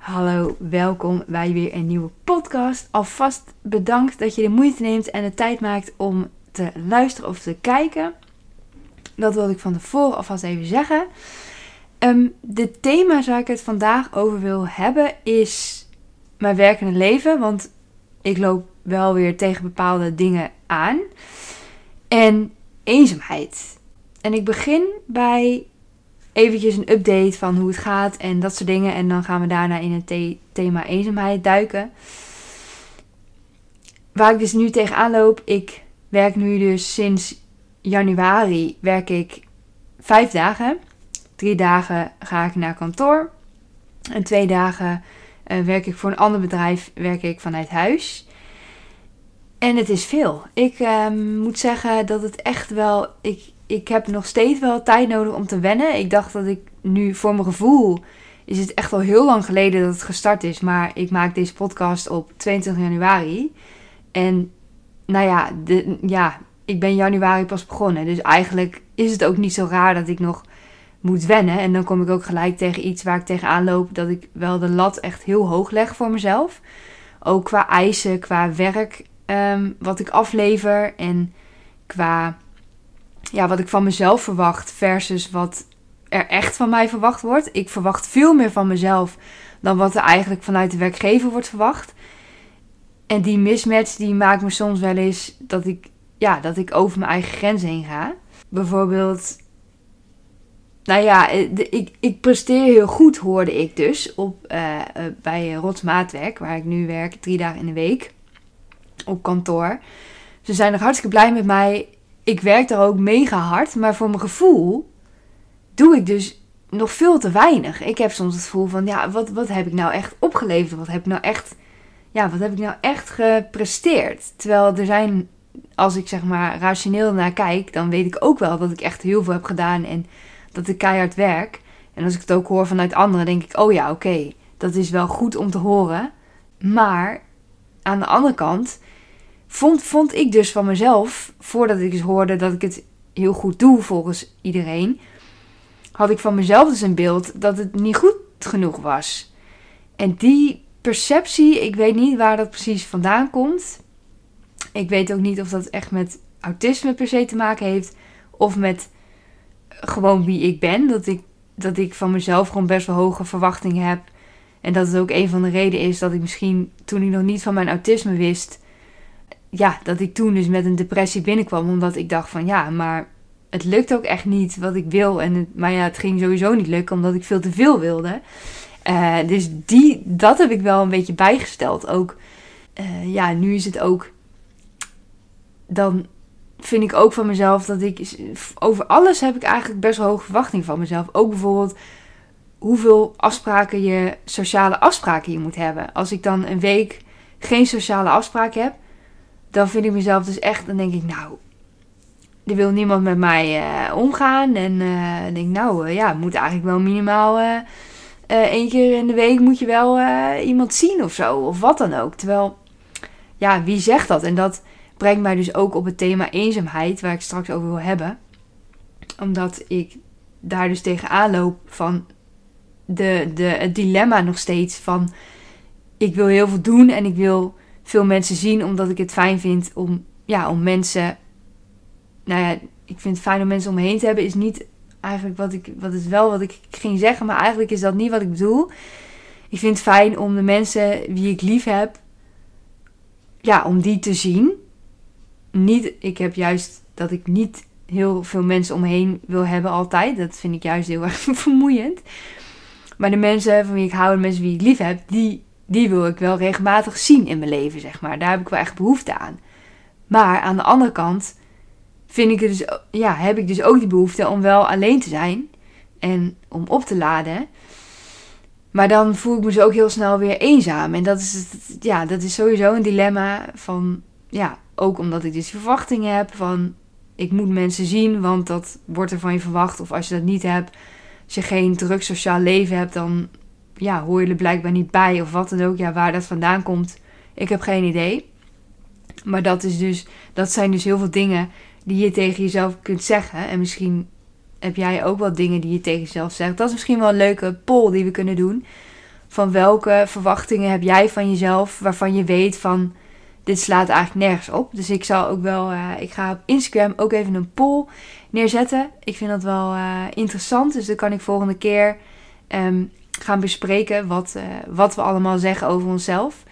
Hallo, welkom bij weer een nieuwe podcast. Alvast bedankt dat je de moeite neemt en de tijd maakt om te luisteren of te kijken. Dat wilde ik van tevoren alvast even zeggen. Um, de thema waar ik het vandaag over wil hebben is mijn werkende leven. Want ik loop wel weer tegen bepaalde dingen aan. En eenzaamheid. En ik begin bij eventjes een update van hoe het gaat en dat soort dingen. En dan gaan we daarna in het thema eenzaamheid duiken. Waar ik dus nu tegenaan loop, ik werk nu dus sinds januari werk ik vijf dagen. Drie dagen ga ik naar kantoor. En twee dagen uh, werk ik voor een ander bedrijf, werk ik vanuit huis. En het is veel. Ik uh, moet zeggen dat het echt wel. Ik, ik heb nog steeds wel tijd nodig om te wennen. Ik dacht dat ik nu voor mijn gevoel. Is het echt al heel lang geleden dat het gestart is. Maar ik maak deze podcast op 22 januari. En nou ja, de, ja, ik ben januari pas begonnen. Dus eigenlijk is het ook niet zo raar dat ik nog moet wennen. En dan kom ik ook gelijk tegen iets waar ik tegenaan loop. Dat ik wel de lat echt heel hoog leg voor mezelf. Ook qua eisen, qua werk um, wat ik aflever. En qua ja, wat ik van mezelf verwacht versus wat er echt van mij verwacht wordt. Ik verwacht veel meer van mezelf dan wat er eigenlijk vanuit de werkgever wordt verwacht. En die mismatch die maakt me soms wel eens dat ik, ja, dat ik over mijn eigen grens heen ga. Bijvoorbeeld, nou ja, eh, ik, ik presteer heel goed, hoorde ik dus op, uh, bij Rotsmaatwerk, waar ik nu werk, drie dagen in de week op kantoor. Ze zijn nog hartstikke blij met mij ik werk daar ook mega hard, maar voor mijn gevoel doe ik dus nog veel te weinig. Ik heb soms het gevoel van, ja, wat, wat heb ik nou echt opgeleverd? Wat heb ik nou echt, ja, wat heb ik nou echt gepresteerd? Terwijl er zijn, als ik zeg maar rationeel naar kijk, dan weet ik ook wel dat ik echt heel veel heb gedaan en dat ik keihard werk. En als ik het ook hoor vanuit anderen, denk ik, oh ja, oké, dat is wel goed om te horen. Maar aan de andere kant vond, vond ik dus van mezelf, voordat ik eens hoorde dat ik het heel goed doe volgens iedereen, had ik van mezelf dus een beeld dat het niet goed genoeg was. En die perceptie, ik weet niet waar dat precies vandaan komt. Ik weet ook niet of dat echt met autisme per se te maken heeft of met gewoon wie ik ben. Dat ik, dat ik van mezelf gewoon best wel hoge verwachtingen heb. En dat het ook een van de redenen is dat ik misschien toen ik nog niet van mijn autisme wist, ja, dat ik toen dus met een depressie binnenkwam. Omdat ik dacht van ja, maar het lukt ook echt niet wat ik wil. En maar ja, het ging sowieso niet lukken omdat ik veel te veel wilde. Uh, dus die, dat heb ik wel een beetje bijgesteld. Ook, uh, ja, nu is het ook. Dan vind ik ook van mezelf dat ik. Over alles heb ik eigenlijk best wel hoge verwachting van mezelf. Ook bijvoorbeeld hoeveel afspraken je. sociale afspraken je moet hebben. Als ik dan een week geen sociale afspraken heb dan vind ik mezelf dus echt, dan denk ik, nou, er wil niemand met mij uh, omgaan. En uh, denk, nou uh, ja, moet eigenlijk wel minimaal één keer in de week moet je wel iemand zien of zo. Of wat dan ook. Terwijl, ja, wie zegt dat? En dat brengt mij dus ook op het thema eenzaamheid, waar ik straks over wil hebben. Omdat ik daar dus tegenaan loop van de, de, het dilemma nog steeds van... Ik wil heel veel doen en ik wil veel mensen zien, omdat ik het fijn vind om, ja, om mensen. Nou ja, ik vind het fijn om mensen om me heen te hebben, is niet eigenlijk wat ik, wat is wel wat ik ging zeggen, maar eigenlijk is dat niet wat ik bedoel. Ik vind het fijn om de mensen wie ik lief heb, ja, om die te zien. Niet, ik heb juist dat ik niet heel veel mensen om me heen wil hebben altijd. Dat vind ik juist heel erg vermoeiend. Maar de mensen van wie ik hou, de mensen wie ik lief heb, die die wil ik wel regelmatig zien in mijn leven, zeg maar. Daar heb ik wel echt behoefte aan. Maar aan de andere kant vind ik het dus, ja, heb ik dus ook die behoefte om wel alleen te zijn en om op te laden. Maar dan voel ik me zo ook heel snel weer eenzaam. En dat is, ja, dat is sowieso een dilemma van ja, ook omdat ik dus verwachtingen heb van ik moet mensen zien, want dat wordt er van je verwacht. Of als je dat niet hebt, als je geen druk sociaal leven hebt, dan ja, hoor je er blijkbaar niet bij of wat dan ook. Ja, waar dat vandaan komt, ik heb geen idee. Maar dat, is dus, dat zijn dus heel veel dingen die je tegen jezelf kunt zeggen. En misschien heb jij ook wel dingen die je tegen jezelf zegt. Dat is misschien wel een leuke poll die we kunnen doen. Van welke verwachtingen heb jij van jezelf waarvan je weet van dit slaat eigenlijk nergens op. Dus ik zal ook wel, uh, ik ga op Instagram ook even een poll neerzetten. Ik vind dat wel uh, interessant. Dus dan kan ik volgende keer um, gaan bespreken wat, uh, wat we allemaal zeggen over onszelf.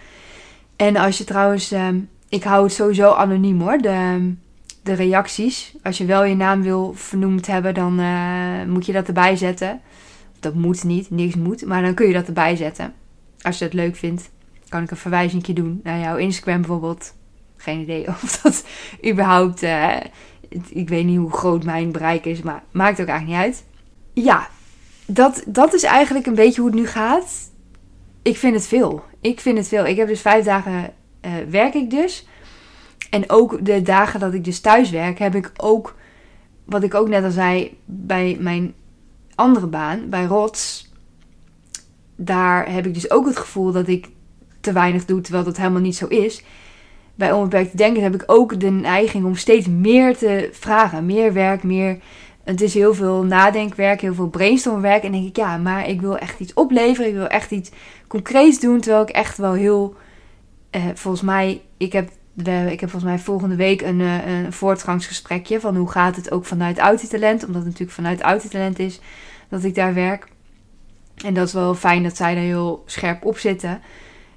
En als je trouwens, um, ik hou het sowieso anoniem hoor, de, de reacties. Als je wel je naam wil vernoemd hebben, dan moet je dat erbij zetten. Dat moet niet, niks moet, maar dan kun je dat erbij zetten. Als je dat leuk vindt kan ik een verwijzing doen naar jouw Instagram bijvoorbeeld. Geen idee of dat überhaupt. Uh, ik weet niet hoe groot mijn bereik is, maar maakt ook eigenlijk niet uit. Ja, dat, dat is eigenlijk een beetje hoe het nu gaat. Ik vind het veel. Ik vind het veel. Ik heb dus vijf dagen uh, werk ik dus. En ook de dagen dat ik dus thuis werk, heb ik ook, wat ik ook net al zei, bij mijn andere baan, bij Rots. Daar heb ik dus ook het gevoel dat ik te weinig doet, terwijl dat helemaal niet zo is. Bij onbeperkt denken heb ik ook de neiging om steeds meer te vragen. Meer werk, meer... Het is heel veel nadenkwerk, heel veel brainstormwerk. En denk ik, ja, maar ik wil echt iets opleveren. Ik wil echt iets concreets doen. Terwijl ik echt wel heel... Eh, volgens mij, ik heb, ik heb volgens mij volgende week een, uh, een voortgangsgesprekje. Van hoe gaat het ook vanuit Autitalent. Omdat het natuurlijk vanuit Autitalent is dat ik daar werk. En dat is wel fijn dat zij daar heel scherp op zitten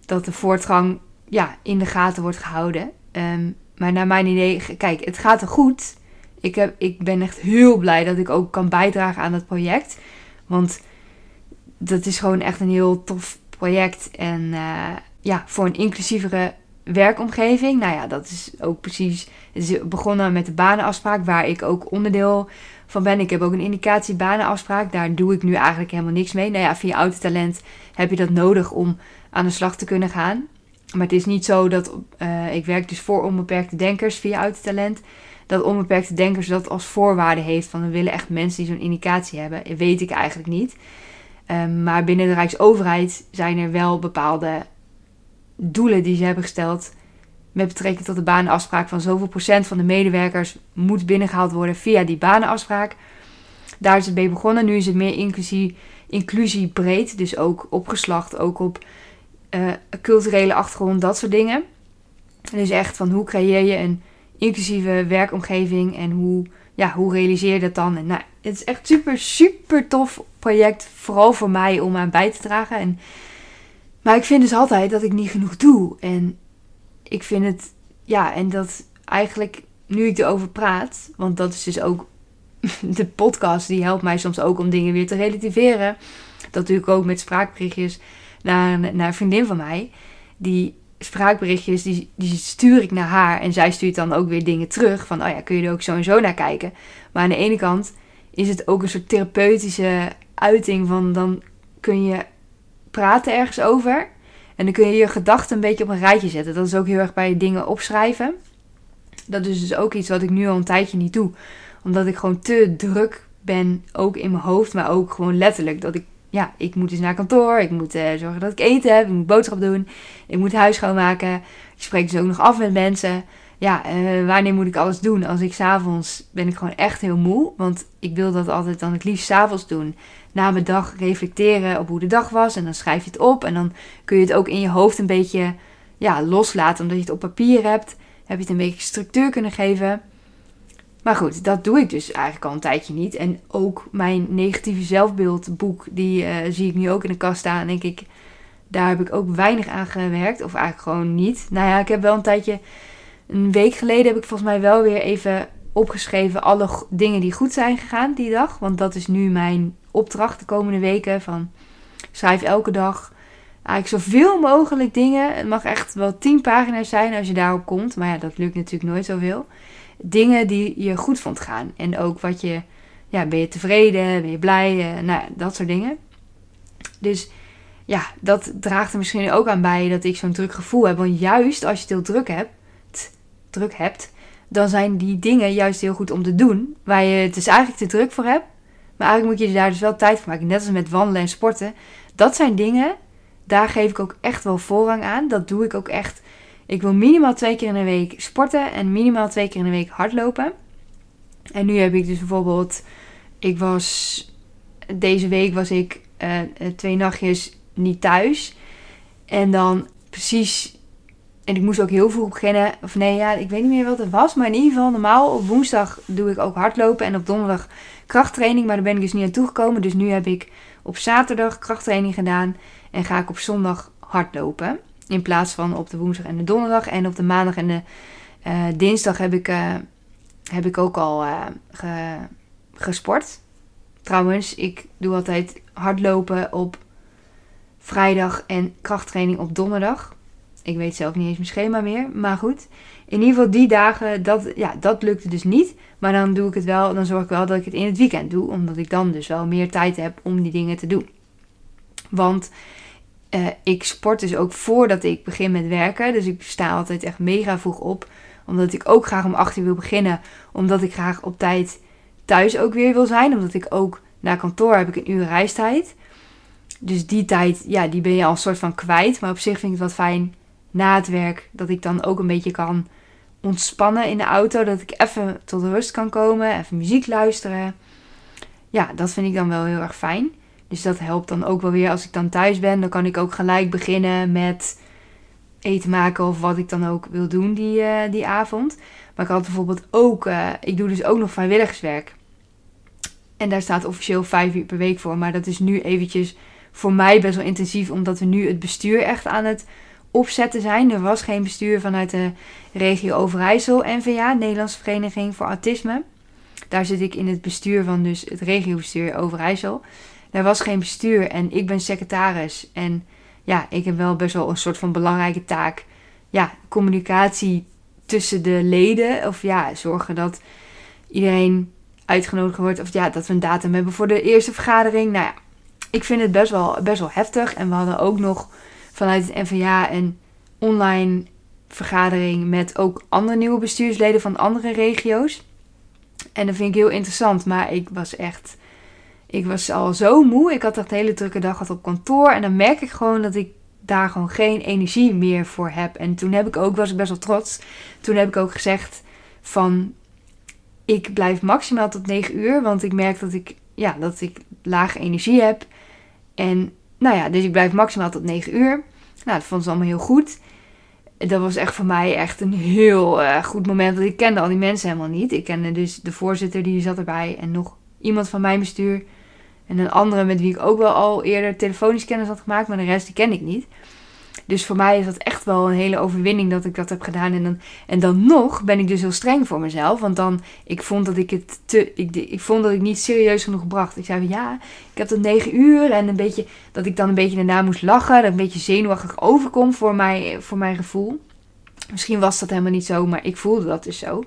dat de voortgang ja, in de gaten wordt gehouden. Um, maar naar mijn idee, kijk, het gaat er goed. Ik, heb, ik ben echt heel blij dat ik ook kan bijdragen aan het project. Want dat is gewoon echt een heel tof project. En uh, ja, voor een inclusievere werkomgeving. Nou ja, dat is ook precies. Het is begonnen met de banenafspraak, waar ik ook onderdeel van ben. Ik heb ook een indicatie banenafspraak. Daar doe ik nu eigenlijk helemaal niks mee. Nou ja, via Autotalent heb je dat nodig om aan de slag te kunnen gaan. Maar het is niet zo dat uh, ik werk dus voor onbeperkte denkers via Autotalent. Dat onbeperkte denkers dat als voorwaarde heeft van we willen echt mensen die zo'n indicatie hebben. Weet ik eigenlijk niet. Um, maar binnen de Rijksoverheid zijn er wel bepaalde doelen die ze hebben gesteld. Met betrekking tot de banenafspraak van zoveel procent van de medewerkers moet binnengehaald worden via die banenafspraak. Daar is het mee begonnen. Nu is het meer inclusie, inclusie breed. Dus ook op geslacht, ook op uh, culturele achtergrond, dat soort dingen. Dus echt van hoe creëer je een inclusieve werkomgeving en hoe, ja, hoe realiseer je dat dan? En nou, het is echt super, super tof project. Vooral voor mij om aan bij te dragen. En, maar ik vind dus altijd dat ik niet genoeg doe. En ik vind het, ja, en dat eigenlijk nu ik erover praat, want dat is dus ook de podcast, die helpt mij soms ook om dingen weer te relativeren. Dat doe ik ook met spraakberichtjes naar, naar een vriendin van mij. Die spraakberichtjes, die, die stuur ik naar haar. En zij stuurt dan ook weer dingen terug. Van, oh ja, kun je er ook zo en zo naar kijken. Maar aan de ene kant is het ook een soort therapeutische uiting van... Dan kun je praten ergens over. En dan kun je je gedachten een beetje op een rijtje zetten. Dat is ook heel erg bij dingen opschrijven. Dat is dus ook iets wat ik nu al een tijdje niet doe. Omdat ik gewoon te druk ben, ook in mijn hoofd, maar ook gewoon letterlijk. Dat ik ja, ik moet dus naar kantoor. Ik moet uh, zorgen dat ik eten heb. Ik moet boodschap doen. Ik moet huis schoonmaken. Ik spreek dus ook nog af met mensen. Ja, uh, wanneer moet ik alles doen? Als ik s'avonds ben ik gewoon echt heel moe. Want ik wil dat altijd dan het liefst s'avonds doen. Na mijn dag reflecteren op hoe de dag was. En dan schrijf je het op. En dan kun je het ook in je hoofd een beetje ja, loslaten. Omdat je het op papier hebt. Heb je het een beetje structuur kunnen geven. Maar goed, dat doe ik dus eigenlijk al een tijdje niet. En ook mijn negatieve zelfbeeldboek, die uh, zie ik nu ook in de kast staan. En denk ik, daar heb ik ook weinig aan gewerkt. Of eigenlijk gewoon niet. Nou ja, ik heb wel een tijdje, een week geleden heb ik volgens mij wel weer even opgeschreven alle dingen die goed zijn gegaan die dag. Want dat is nu mijn opdracht de komende weken. Van schrijf elke dag eigenlijk zoveel mogelijk dingen. Het mag echt wel tien pagina's zijn als je daarop komt. Maar ja, dat lukt natuurlijk nooit zoveel dingen die je goed vond gaan. En ook wat je, ja, ben je tevreden, ben je blij, uh, nou dat soort dingen. Dus ja, dat draagt er misschien ook aan bij dat ik zo'n druk gevoel heb. Want juist als je het heel druk hebt, druk hebt, dan zijn die dingen juist heel goed om te doen. Waar je het dus eigenlijk te druk voor hebt. Maar eigenlijk moet je daar dus wel tijd voor maken. Net als met wandelen en sporten. Dat zijn dingen, daar geef ik ook echt wel voorrang aan. Dat doe ik ook echt. Ik wil minimaal twee keer in de week sporten en minimaal twee keer in de week hardlopen. En nu heb ik dus bijvoorbeeld, ik was, deze week was ik uh, twee nachtjes niet thuis. En dan precies en ik moest ook heel vroeg beginnen. Of nee, ja, ik weet niet meer wat het was. Maar in ieder geval, normaal op woensdag doe ik ook hardlopen. En op donderdag krachttraining. Maar daar ben ik dus niet aan toegekomen. Dus nu heb ik op zaterdag krachttraining gedaan. En ga ik op zondag hardlopen. In plaats van op de woensdag en de donderdag. En op de maandag en de uh, dinsdag heb ik, uh, heb ik ook al ge, gesport. Trouwens, ik doe altijd hardlopen op vrijdag en krachttraining op donderdag. Ik weet zelf niet eens mijn schema meer. Maar goed. In ieder geval die dagen, dat, ja, dat lukte dus niet. Maar dan doe ik het wel. Dan zorg ik wel dat ik het in het weekend doe. Omdat ik dan dus wel meer tijd heb om die dingen te doen. Want uh, ik sport dus ook voordat ik begin met werken. Dus ik sta altijd echt mega vroeg op. Omdat ik ook graag om 8 uur wil beginnen. Omdat ik graag op tijd thuis ook weer wil zijn. Omdat ik ook naar kantoor heb ik een uur reistijd. Dus die tijd, ja, die ben je al een soort van kwijt. Maar op zich vind ik het wat fijn na het werk. Dat ik dan ook een beetje kan ontspannen in de auto. Dat ik even tot rust kan komen. Even muziek luisteren. Ja, dat vind ik dan wel heel erg fijn. Dus dat helpt dan ook wel weer als ik dan thuis ben. Dan kan ik ook gelijk beginnen met eten maken of wat ik dan ook wil doen die, uh, die avond. Maar ik had bijvoorbeeld ook, uh, ik doe dus ook nog vrijwilligerswerk. En daar staat officieel vijf uur per week voor. Maar dat is nu eventjes voor mij best wel intensief, omdat we nu het bestuur echt aan het opzetten zijn. Er was geen bestuur vanuit de regio Overijssel, NVA, Nederlandse Vereniging voor Autisme. Daar zit ik in het bestuur van dus het regiobestuur Overijssel. Er was geen bestuur en ik ben secretaris. En ja, ik heb wel best wel een soort van belangrijke taak. Ja, communicatie tussen de leden. Of ja, zorgen dat iedereen uitgenodigd wordt. Of ja, dat we een datum hebben voor de eerste vergadering. Nou ja, ik vind het best wel, best wel heftig. En we hadden ook nog vanuit het NVA een online vergadering met ook andere nieuwe bestuursleden van andere regio's. En dat vind ik heel interessant, maar ik was echt. Ik was al zo moe. Ik had de hele drukke dag gehad op kantoor. En dan merk ik gewoon dat ik daar gewoon geen energie meer voor heb. En toen heb ik ook, was ik best wel trots. Toen heb ik ook gezegd van ik blijf maximaal tot 9 uur. Want ik merk dat ik, ja, dat ik lage energie heb. En nou ja, dus ik blijf maximaal tot 9 uur. Nou, dat vond ze allemaal heel goed. Dat was echt voor mij echt een heel uh, goed moment. Want ik kende al die mensen helemaal niet. Ik kende dus de voorzitter, die zat erbij. En nog iemand van mijn bestuur. En een andere met wie ik ook wel al eerder telefonisch kennis had gemaakt. Maar de rest die ken ik niet. Dus voor mij is dat echt wel een hele overwinning dat ik dat heb gedaan. En dan, en dan nog ben ik dus heel streng voor mezelf. Want dan, ik vond dat ik het te, ik, ik vond dat ik niet serieus genoeg bracht. Ik zei van ja, ik heb tot negen uur. En een beetje, dat ik dan een beetje daarna moest lachen. Dat een beetje zenuwachtig overkom voor, mij, voor mijn gevoel. Misschien was dat helemaal niet zo, maar ik voelde dat dus zo.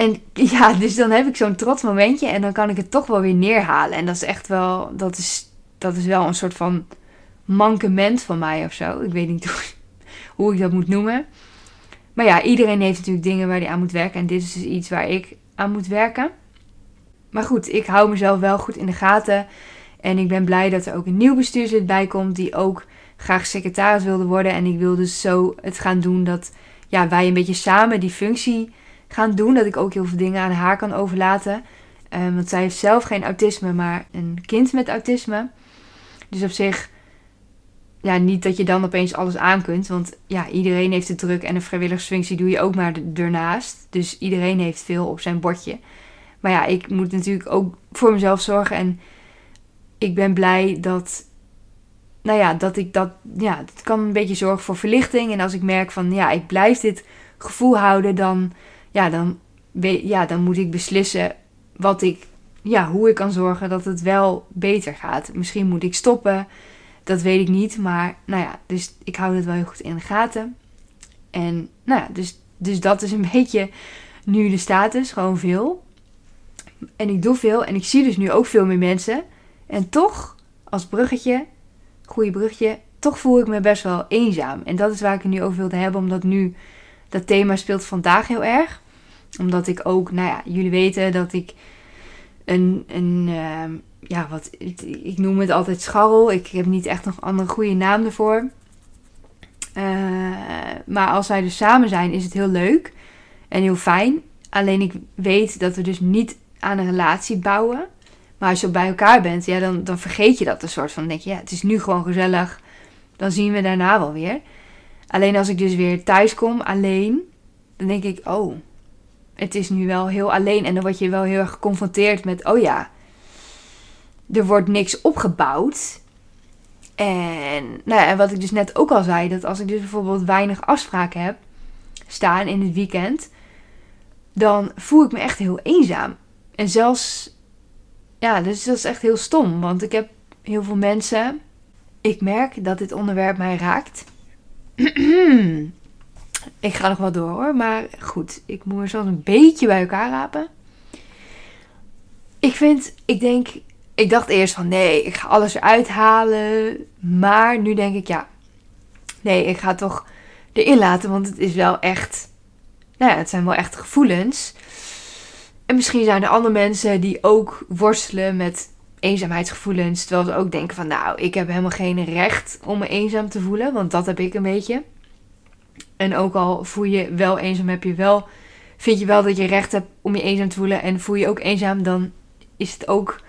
En ja, dus dan heb ik zo'n trots momentje en dan kan ik het toch wel weer neerhalen. En dat is echt wel, dat is, dat is wel een soort van mankement van mij of zo. Ik weet niet hoe, hoe ik dat moet noemen. Maar ja, iedereen heeft natuurlijk dingen waar hij aan moet werken. En dit is dus iets waar ik aan moet werken. Maar goed, ik hou mezelf wel goed in de gaten. En ik ben blij dat er ook een nieuw bestuurslid bij komt. Die ook graag secretaris wilde worden. En ik wil dus zo het gaan doen dat ja, wij een beetje samen die functie gaan doen. Dat ik ook heel veel dingen aan haar kan overlaten. Um, want zij heeft zelf geen autisme, maar een kind met autisme. Dus op zich ja, niet dat je dan opeens alles aan kunt. Want ja, iedereen heeft het druk en een vrijwilligersfunctie doe je ook maar ernaast. Dus iedereen heeft veel op zijn bordje. Maar ja, ik moet natuurlijk ook voor mezelf zorgen. En ik ben blij dat, nou ja, dat ik dat, ja, dat kan een beetje zorgen voor verlichting. En als ik merk van, ja, ik blijf dit gevoel houden, dan, ja, dan, ja, dan moet ik beslissen wat ik, ja, hoe ik kan zorgen dat het wel beter gaat. Misschien moet ik stoppen. Dat weet ik niet. Maar nou ja, dus ik hou het wel heel goed in de gaten. En nou ja, dus, dus dat is een beetje nu de status. Gewoon veel. En ik doe veel. En ik zie dus nu ook veel meer mensen. En toch, als bruggetje, goede bruggetje, toch voel ik me best wel eenzaam. En dat is waar ik het nu over wilde hebben. Omdat nu dat thema speelt vandaag heel erg. Omdat ik ook, nou ja, jullie weten dat ik een, een ehm, ja, wat, ik noem het altijd scharrel. Ik heb niet echt nog andere goede naam ervoor. Uh, maar als wij dus samen zijn, is het heel leuk en heel fijn. Alleen ik weet dat we dus niet aan een relatie bouwen. Maar als je bij elkaar bent, ja, dan, dan vergeet je dat een soort van. denk je, ja, het is nu gewoon gezellig. Dan zien we daarna wel weer. Alleen als ik dus weer thuis kom alleen, dan denk ik, oh, het is nu wel heel alleen. En dan word je wel heel erg geconfronteerd met, oh ja, er wordt niks opgebouwd. En, nou ja, en wat ik dus net ook al zei, dat als ik dus bijvoorbeeld weinig afspraken heb staan in het weekend, dan voel ik me echt heel eenzaam. En zelfs, ja, dus dat is echt heel stom, want ik heb heel veel mensen. Ik merk dat dit onderwerp mij raakt. ik ga nog wel door hoor, maar goed, ik moet me zelfs een beetje bij elkaar rapen. Ik vind, ik denk, ik dacht eerst van nee, ik ga alles eruit halen. Maar nu denk ik ja, nee, ik ga toch erin laten, want het is wel echt, nou ja, het zijn wel echt gevoelens. En misschien zijn er andere mensen die ook worstelen met eenzaamheidsgevoelens. Terwijl ze ook denken van nou, ik heb helemaal geen recht om me eenzaam te voelen. Want dat heb ik een beetje. En ook al voel je wel eenzaam, heb je wel, vind je wel dat je recht hebt om je eenzaam te voelen. En voel je ook eenzaam, dan is het ook,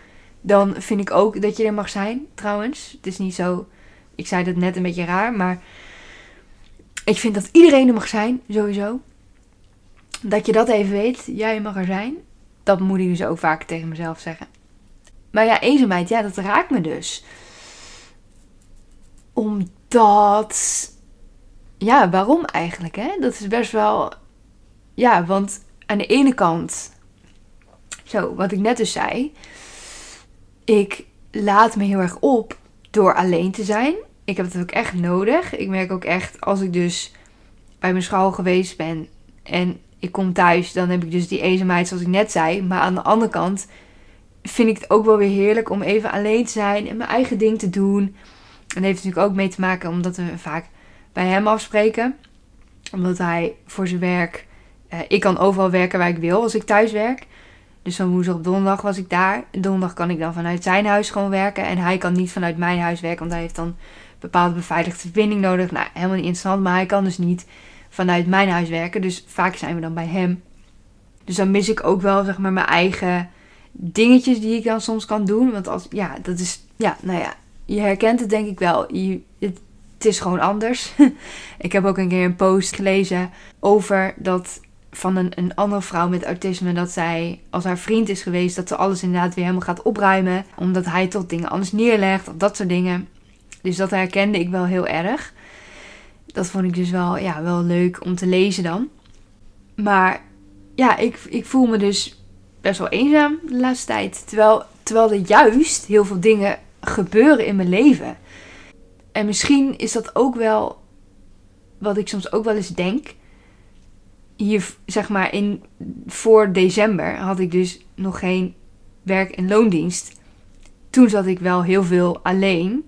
dan vind ik ook dat je er mag zijn. Trouwens, het is niet zo, ik zei dat net een beetje raar, maar ik vind dat iedereen er mag zijn, sowieso. Dat je dat even weet, jij mag er zijn. Dat moet ik dus ook vaak tegen mezelf zeggen. Maar ja, eenzaamheid, ja, dat raakt me dus. Omdat. Ja, waarom eigenlijk? Hè? Dat is best wel. Ja, want aan de ene kant. Zo, wat ik net dus zei. Ik laat me heel erg op door alleen te zijn. Ik heb het ook echt nodig. Ik merk ook echt als ik dus bij mijn school geweest ben en ik kom thuis, dan heb ik dus die eenzaamheid zoals ik net zei. Maar aan de andere kant vind ik het ook wel weer heerlijk om even alleen te zijn en mijn eigen ding te doen. En dat heeft natuurlijk ook mee te maken omdat we vaak bij hem afspreken. Omdat hij voor zijn werk. Uh, ik kan overal werken waar ik wil als ik thuis werk. Dus van woensdag op donderdag was ik daar. Donderdag kan ik dan vanuit zijn huis gewoon werken. En hij kan niet vanuit mijn huis werken, want hij heeft dan bepaalde beveiligde verbinding nodig. Nou, helemaal niet interessant, maar hij kan dus niet vanuit mijn huis werken. Dus vaak zijn we dan bij hem. Dus dan mis ik ook wel, zeg maar, mijn eigen dingetjes die ik dan soms kan doen. Want als, ja, dat is, ja, nou ja, je herkent het denk ik wel. Je, het, is gewoon anders. ik heb ook een keer een post gelezen over dat van een, een andere vrouw met autisme. Dat zij, als haar vriend is geweest, dat ze alles inderdaad weer helemaal gaat opruimen. Omdat hij tot dingen anders neerlegt. Dat soort dingen. Dus dat herkende ik wel heel erg. Dat vond ik dus wel, ja, wel leuk om te lezen dan. Maar ja, ik, ik voel me dus best wel eenzaam de laatste tijd. Terwijl, terwijl er juist heel veel dingen gebeuren in mijn leven. En misschien is dat ook wel wat ik soms ook wel eens denk. Hier, zeg maar, in, voor december had ik dus nog geen werk- en loondienst. Toen zat ik wel heel veel alleen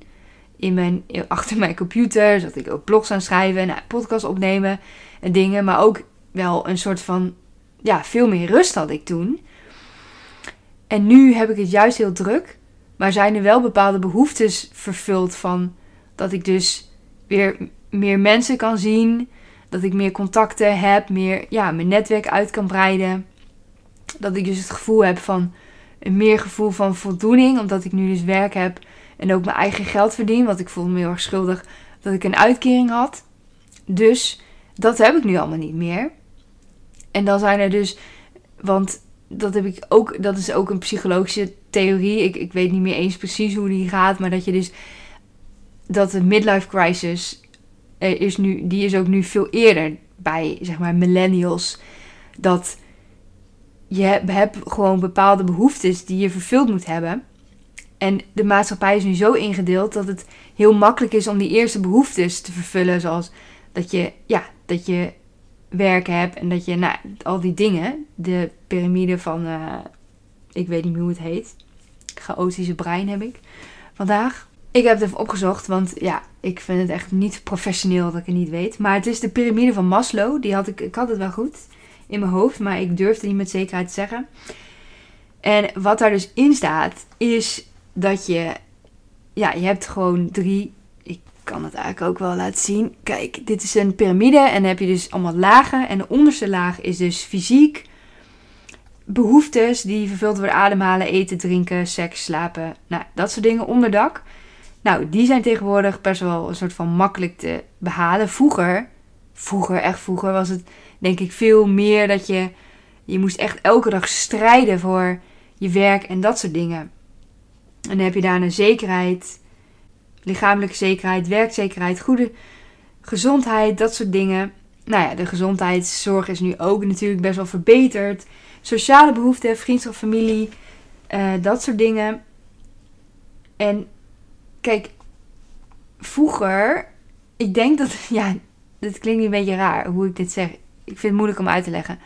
in mijn, achter mijn computer. Zat ik ook blogs aan schrijven, nou, podcast opnemen en dingen. Maar ook wel een soort van, ja, veel meer rust had ik toen. En nu heb ik het juist heel druk. Maar zijn er wel bepaalde behoeftes vervuld van dat ik dus weer meer mensen kan zien. Dat ik meer contacten heb, meer ja, mijn netwerk uit kan breiden. Dat ik dus het gevoel heb van een meer gevoel van voldoening. Omdat ik nu dus werk heb en ook mijn eigen geld verdien. Want ik voelde me heel erg schuldig dat ik een uitkering had. Dus dat heb ik nu allemaal niet meer. En dan zijn er dus. Want dat heb ik ook. Dat is ook een psychologische theorie. Ik, ik weet niet meer eens precies hoe die gaat. Maar dat je dus. Dat de midlife crisis. Is nu, die is ook nu veel eerder bij zeg maar millennials. Dat je hebt gewoon bepaalde behoeftes die je vervuld moet hebben. En de maatschappij is nu zo ingedeeld dat het heel makkelijk is om die eerste behoeftes te vervullen. Zoals dat je, ja, dat je werk hebt en dat je, nou, al die dingen. De piramide van, uh, ik weet niet meer hoe het heet. Chaotische brein heb ik vandaag. Ik heb het even opgezocht, want ja, ik vind het echt niet professioneel dat ik het niet weet. Maar het is de piramide van Maslow. Die had ik, ik had het wel goed in mijn hoofd, maar ik durfde niet met zekerheid te zeggen. En wat daar dus in staat, is dat je, ja, je hebt gewoon drie, kan het eigenlijk ook wel laten zien. Kijk, dit is een piramide en dan heb je dus allemaal lagen. En de onderste laag is dus fysiek, behoeftes die vervuld worden, ademhalen, eten, drinken, seks, slapen, nou, dat soort dingen, onderdak. Nou, die zijn tegenwoordig best wel een soort van makkelijk te behalen. Vroeger, vroeger, echt vroeger, was het denk ik veel meer dat je, je moest echt elke dag strijden voor je werk en dat soort dingen. En dan heb je daarna zekerheid, lichamelijke zekerheid, werkzekerheid, goede gezondheid, dat soort dingen. Nou ja, de gezondheidszorg is nu ook natuurlijk best wel verbeterd. Sociale behoeften, vriendschap, familie, uh, dat soort dingen. En kijk, vroeger, ik denk dat, ja, dit klinkt een beetje raar hoe ik dit zeg. Ik vind het moeilijk om uit te leggen.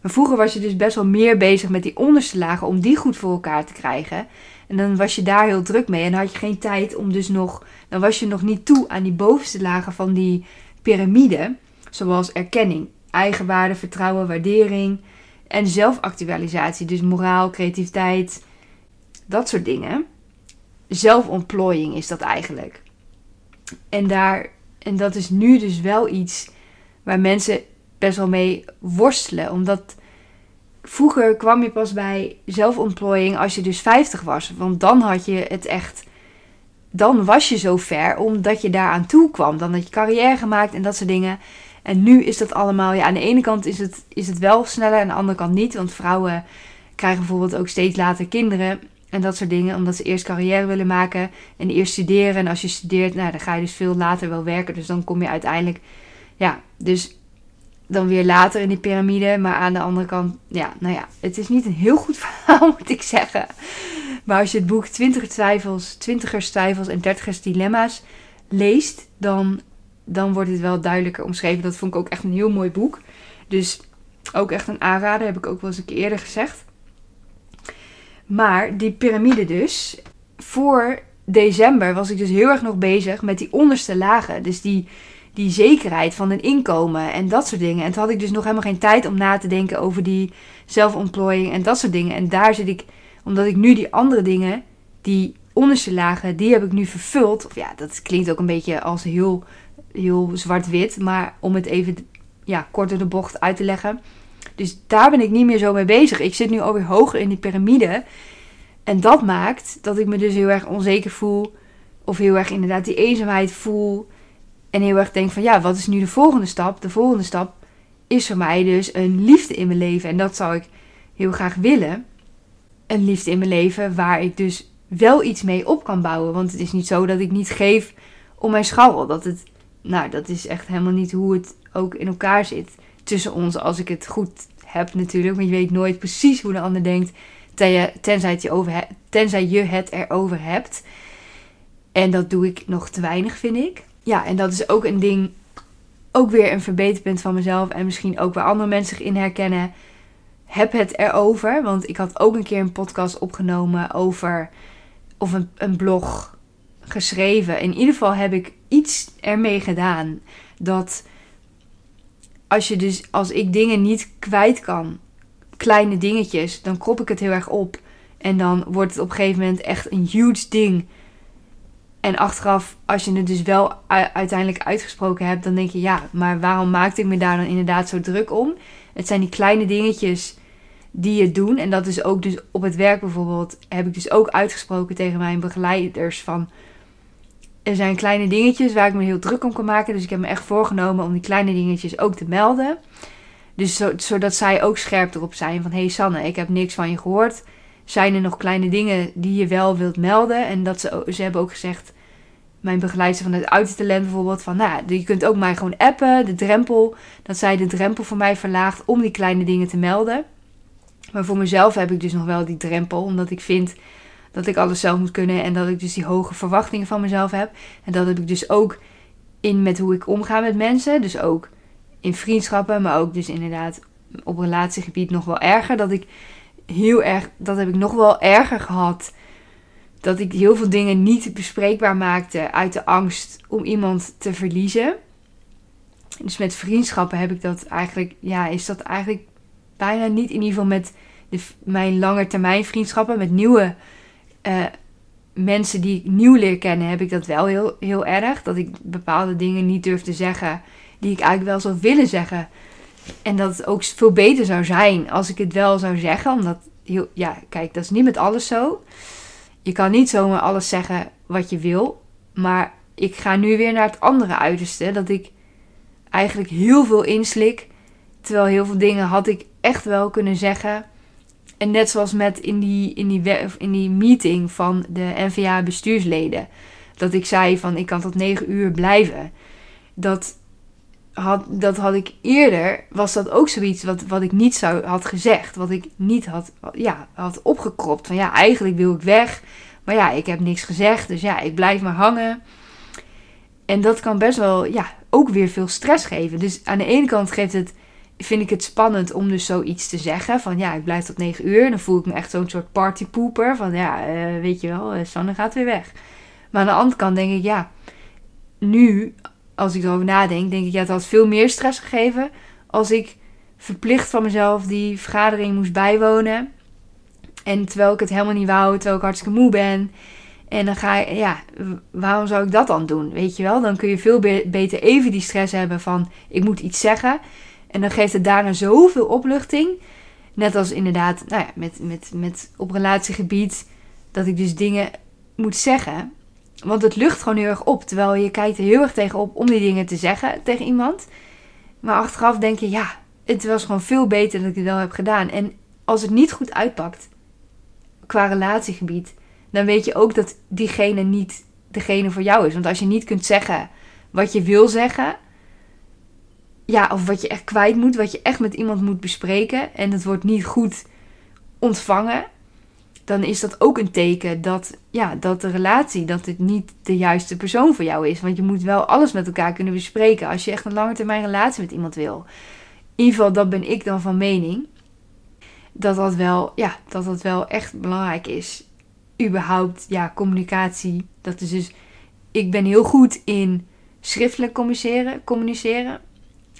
Maar vroeger was je dus best wel meer bezig met die onderste lagen om die goed voor elkaar te krijgen. En dan was je daar heel druk mee en had je geen tijd om dus nog, dan was je nog niet toe aan die bovenste lagen van die piramide. Zoals erkenning, eigenwaarde, vertrouwen, waardering en zelfactualisatie. Dus moraal, creativiteit, dat soort dingen zelfontplooiing is dat eigenlijk. En, daar, en dat is nu dus wel iets waar mensen best wel mee worstelen. Omdat vroeger kwam je pas bij zelfontplooiing als je dus 50 was. Want dan had je het echt. Dan was je zo ver omdat je daaraan toe kwam. Dan had je carrière gemaakt en dat soort dingen. En nu is dat allemaal. Ja, aan de ene kant is het, is het wel sneller, aan de andere kant niet. Want vrouwen krijgen bijvoorbeeld ook steeds later kinderen. En dat soort dingen, omdat ze eerst carrière willen maken en eerst studeren. En als je studeert, nou, dan ga je dus veel later wel werken. Dus dan kom je uiteindelijk, ja, dus dan weer later in die piramide. Maar aan de andere kant, ja, nou ja, het is niet een heel goed verhaal, moet ik zeggen. Maar als je het boek 20 twijfels, 20ers twijfels en 30ers dilemma's leest, dan, dan wordt het wel duidelijker omschreven. Dat vond ik ook echt een heel mooi boek. Dus ook echt een aanrader, heb ik ook wel eens een keer eerder gezegd. Maar die piramide dus, voor december was ik dus heel erg nog bezig met die onderste lagen. Dus die, die zekerheid van een inkomen en dat soort dingen. En toen had ik dus nog helemaal geen tijd om na te denken over die zelfontplooiing en dat soort dingen. En daar zit ik, omdat ik nu die andere dingen, die onderste lagen, die heb ik nu vervuld. Of ja, dat klinkt ook een beetje als heel, heel zwart-wit. Maar om het even ja, kort de bocht uit te leggen. Dus daar ben ik niet meer zo mee bezig. Ik zit nu alweer hoger in die piramide. En dat maakt dat ik me dus heel erg onzeker voel. Of heel erg inderdaad die eenzaamheid voel. En heel erg denk van ja, wat is nu de volgende stap? De volgende stap is voor mij dus een liefde in mijn leven. En dat zou ik heel graag willen. Een liefde in mijn leven waar ik dus wel iets mee op kan bouwen. Want het is niet zo dat ik niet geef om mijn scharrel. Dat het, nou, dat is echt helemaal niet hoe het ook in elkaar zit tussen ons. Als ik het goed heb natuurlijk. Want je weet nooit precies hoe de ander denkt. Tenzij, je, over, tenzij je het erover hebt. En dat doe ik nog te weinig, vind ik. Ja, en dat is ook een ding. Ook weer een verbeterpunt van mezelf. En misschien ook waar andere mensen zich in herkennen. Heb het erover. Want ik had ook een keer een podcast opgenomen over. Of een, een blog geschreven. In ieder geval heb ik iets ermee gedaan. Dat als je dus, als ik dingen niet kwijt kan, kleine dingetjes, dan krop ik het heel erg op. En dan wordt het op een gegeven moment echt een huge ding. En achteraf, als je het dus wel uiteindelijk uitgesproken hebt, dan denk je ja, maar waarom maakte ik me daar dan inderdaad zo druk om? Het zijn die kleine dingetjes die je doen. En dat is ook dus op het werk bijvoorbeeld, heb ik dus ook uitgesproken tegen mijn begeleiders van er zijn kleine dingetjes waar ik me heel druk om kan maken. Dus ik heb me echt voorgenomen om die kleine dingetjes ook te melden. Dus zodat zij ook scherp erop zijn van... Hey Sanne, ik heb niks van je gehoord. Zijn er nog kleine dingen die je wel wilt melden? En dat ze, ze hebben ook gezegd... Mijn begeleidster van het autotalent bijvoorbeeld... Van nou, je kunt ook mij gewoon appen. De drempel. Dat zij de drempel voor mij verlaagt om die kleine dingen te melden. Maar voor mezelf heb ik dus nog wel die drempel. Omdat ik vind dat ik alles zelf moet kunnen en dat ik dus die hoge verwachtingen van mezelf heb. En dat heb ik dus ook in met hoe ik omga met mensen. Dus ook in vriendschappen, maar ook dus inderdaad op relatiegebied nog wel erger. Dat ik heel erg, dat heb ik nog wel erger gehad dat ik heel veel dingen niet bespreekbaar maakte uit de angst om iemand te verliezen. Dus met vriendschappen heb ik dat eigenlijk, ja, is dat eigenlijk bijna niet. In ieder geval met mijn lange vriendschappen, met nieuwe uh, mensen die ik nieuw leer kennen, heb ik dat wel heel, heel erg. Dat ik bepaalde dingen niet durf te zeggen die ik eigenlijk wel zou willen zeggen. En dat het ook veel beter zou zijn als ik het wel zou zeggen. Omdat, ja, kijk, dat is niet met alles zo. Je kan niet zomaar alles zeggen wat je wil. Maar ik ga nu weer naar het andere uiterste. Dat ik eigenlijk heel veel inslik. Terwijl heel veel dingen had ik echt wel kunnen zeggen. En net zoals met in die, in die, in die meeting van de NVA bestuursleden. Dat ik zei van ik kan tot negen uur blijven. Dat had, dat had ik eerder, was dat ook zoiets wat, wat ik niet zou had gezegd. Wat ik niet had, ja, had opgekropt. Van ja, eigenlijk wil ik weg. Maar ja, ik heb niks gezegd. Dus ja, ik blijf maar hangen. En dat kan best wel, ja, ook weer veel stress geven. Dus aan de ene kant geeft het, vind ik het spannend om dus zoiets te zeggen. Van ja, ik blijf tot 9 uur. Dan voel ik me echt zo'n soort partypooper. Van ja, uh, weet je wel, uh, Sanne gaat weer weg. Maar aan de andere kant denk ik, ja, nu, als ik erover nadenk, denk ik, ja, het had veel meer stress gegeven als ik verplicht van mezelf die vergadering moest bijwonen. En terwijl ik het helemaal niet wou, terwijl ik hartstikke moe ben. En dan ga je, ja, waarom zou ik dat dan doen? Weet je wel, dan kun je veel beter even die stress hebben van ik moet iets zeggen. En dan geeft het daarna zoveel opluchting. Net als inderdaad, nou ja, met, met, met op relatiegebied, dat ik dus dingen moet zeggen. Want het lucht gewoon heel erg op. Terwijl je kijkt er heel erg tegenop om die dingen te zeggen tegen iemand. Maar achteraf denk je, ja, het was gewoon veel beter dat ik het wel heb gedaan. En als het niet goed uitpakt, qua relatiegebied, dan weet je ook dat diegene niet degene voor jou is. Want als je niet kunt zeggen wat je wil zeggen, ja, of wat je echt kwijt moet, wat je echt met iemand moet bespreken en het wordt niet goed ontvangen, dan is dat ook een teken dat, ja, dat de relatie, dat het niet de juiste persoon voor jou is. Want je moet wel alles met elkaar kunnen bespreken als je echt een lange termijn relatie met iemand wil. In ieder geval, dat ben ik dan van mening. Dat dat wel, ja, dat dat wel echt belangrijk is. Überhaupt, ja, communicatie. Dat is dus, ik ben heel goed in schriftelijk communiceren. communiceren.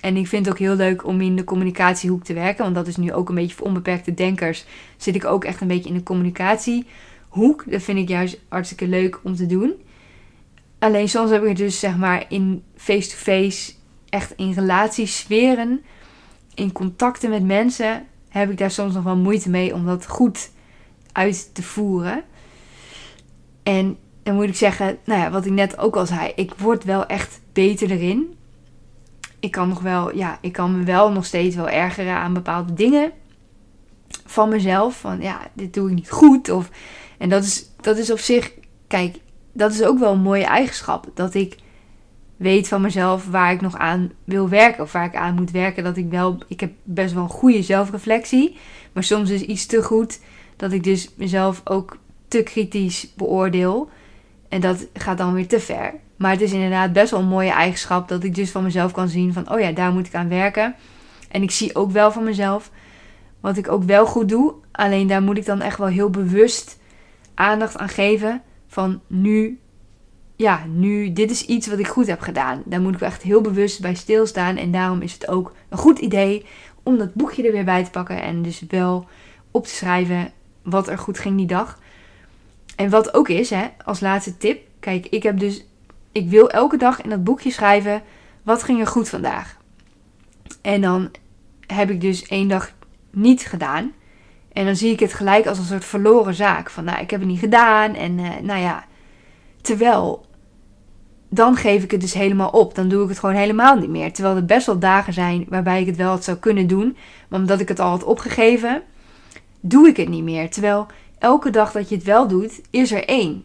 En ik vind het ook heel leuk om in de communicatiehoek te werken. Want dat is nu ook een beetje voor onbeperkte denkers. Zit ik ook echt een beetje in de communicatiehoek. Dat vind ik juist hartstikke leuk om te doen. Alleen soms heb ik het dus zeg maar in face-to-face, echt in relatiesferen, in contacten met mensen, heb ik daar soms nog wel moeite mee om dat goed uit te voeren. En dan moet ik zeggen, nou ja, wat ik net ook al zei, ik word wel echt beter erin ik kan nog wel, ja, ik kan me wel nog steeds wel ergeren aan bepaalde dingen van mezelf. Van ja, dit doe ik niet goed. Of, en dat is, dat is op zich, kijk, dat is ook wel een mooie eigenschap. Dat ik weet van mezelf waar ik nog aan wil werken. Of waar ik aan moet werken. Dat ik wel, ik heb best wel een goede zelfreflectie. Maar soms is iets te goed. Dat ik dus mezelf ook te kritisch beoordeel. En dat gaat dan weer te ver. Maar het is inderdaad best wel een mooie eigenschap dat ik dus van mezelf kan zien van, oh ja, daar moet ik aan werken. En ik zie ook wel van mezelf wat ik ook wel goed doe. Alleen daar moet ik dan echt wel heel bewust aandacht aan geven. Van nu, ja, nu, dit is iets wat ik goed heb gedaan. Daar moet ik echt heel bewust bij stilstaan. En daarom is het ook een goed idee om dat boekje er weer bij te pakken. En dus wel op te schrijven wat er goed ging die dag. En wat ook is, hè, als laatste tip. Kijk, ik heb dus ik wil elke dag in dat boekje schrijven: wat ging er goed vandaag? En dan heb ik dus één dag niet gedaan. En dan zie ik het gelijk als een soort verloren zaak. Van nou, ik heb het niet gedaan. En uh, nou ja. Terwijl, dan geef ik het dus helemaal op. Dan doe ik het gewoon helemaal niet meer. Terwijl er best wel dagen zijn waarbij ik het wel had zou kunnen doen. Maar omdat ik het al had opgegeven, doe ik het niet meer. Terwijl elke dag dat je het wel doet, is er één.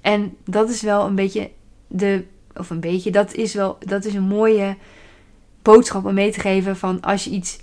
En dat is wel een beetje de, of een beetje, dat is wel, dat is een mooie boodschap om mee te geven van als je iets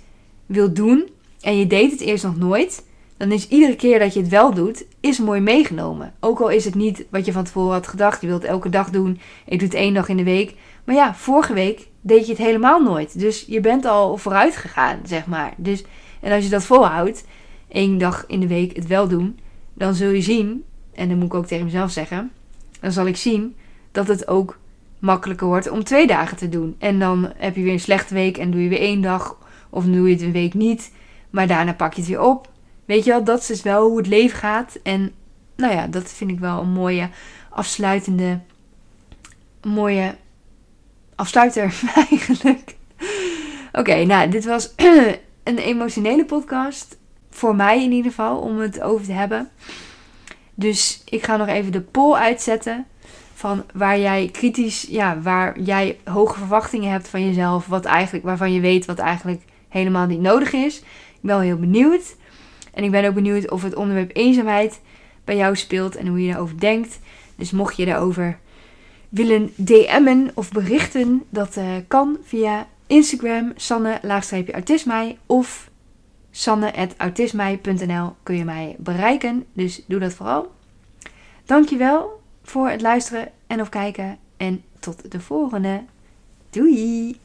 wil doen en je deed het eerst nog nooit, dan is iedere keer dat je het wel doet, is mooi meegenomen. Ook al is het niet wat je van tevoren had gedacht, je wilt elke dag doen, ik doe het één dag in de week. Maar ja, vorige week deed je het helemaal nooit. Dus je bent al vooruit gegaan, zeg maar. Dus, en als je dat volhoudt, één dag in de week het wel doen, dan zul je zien en dan moet ik ook tegen mezelf zeggen, dan zal ik zien dat het ook makkelijker wordt om twee dagen te doen. En dan heb je weer een slechte week en doe je weer één dag of doe je het een week niet, maar daarna pak je het weer op. Weet je wel, dat is dus wel hoe het leven gaat. En nou ja, dat vind ik wel een mooie afsluitende, mooie afsluiter eigenlijk. Oké, nou, dit was een emotionele podcast. Voor mij in ieder geval, om het over te hebben. Dus ik ga nog even de poll uitzetten. Van waar jij kritisch, ja, waar jij hoge verwachtingen hebt van jezelf. Wat eigenlijk, waarvan je weet wat eigenlijk helemaal niet nodig is. Ik ben wel heel benieuwd. En ik ben ook benieuwd of het onderwerp eenzaamheid bij jou speelt en hoe je daarover denkt. Dus mocht je daarover willen DM'en of berichten, dat uh, kan via Instagram sanne-autismij of sanne.autismij.nl kun je mij bereiken. Dus doe dat vooral. Dankjewel voor het luisteren en of kijken en tot de volgende. Doei!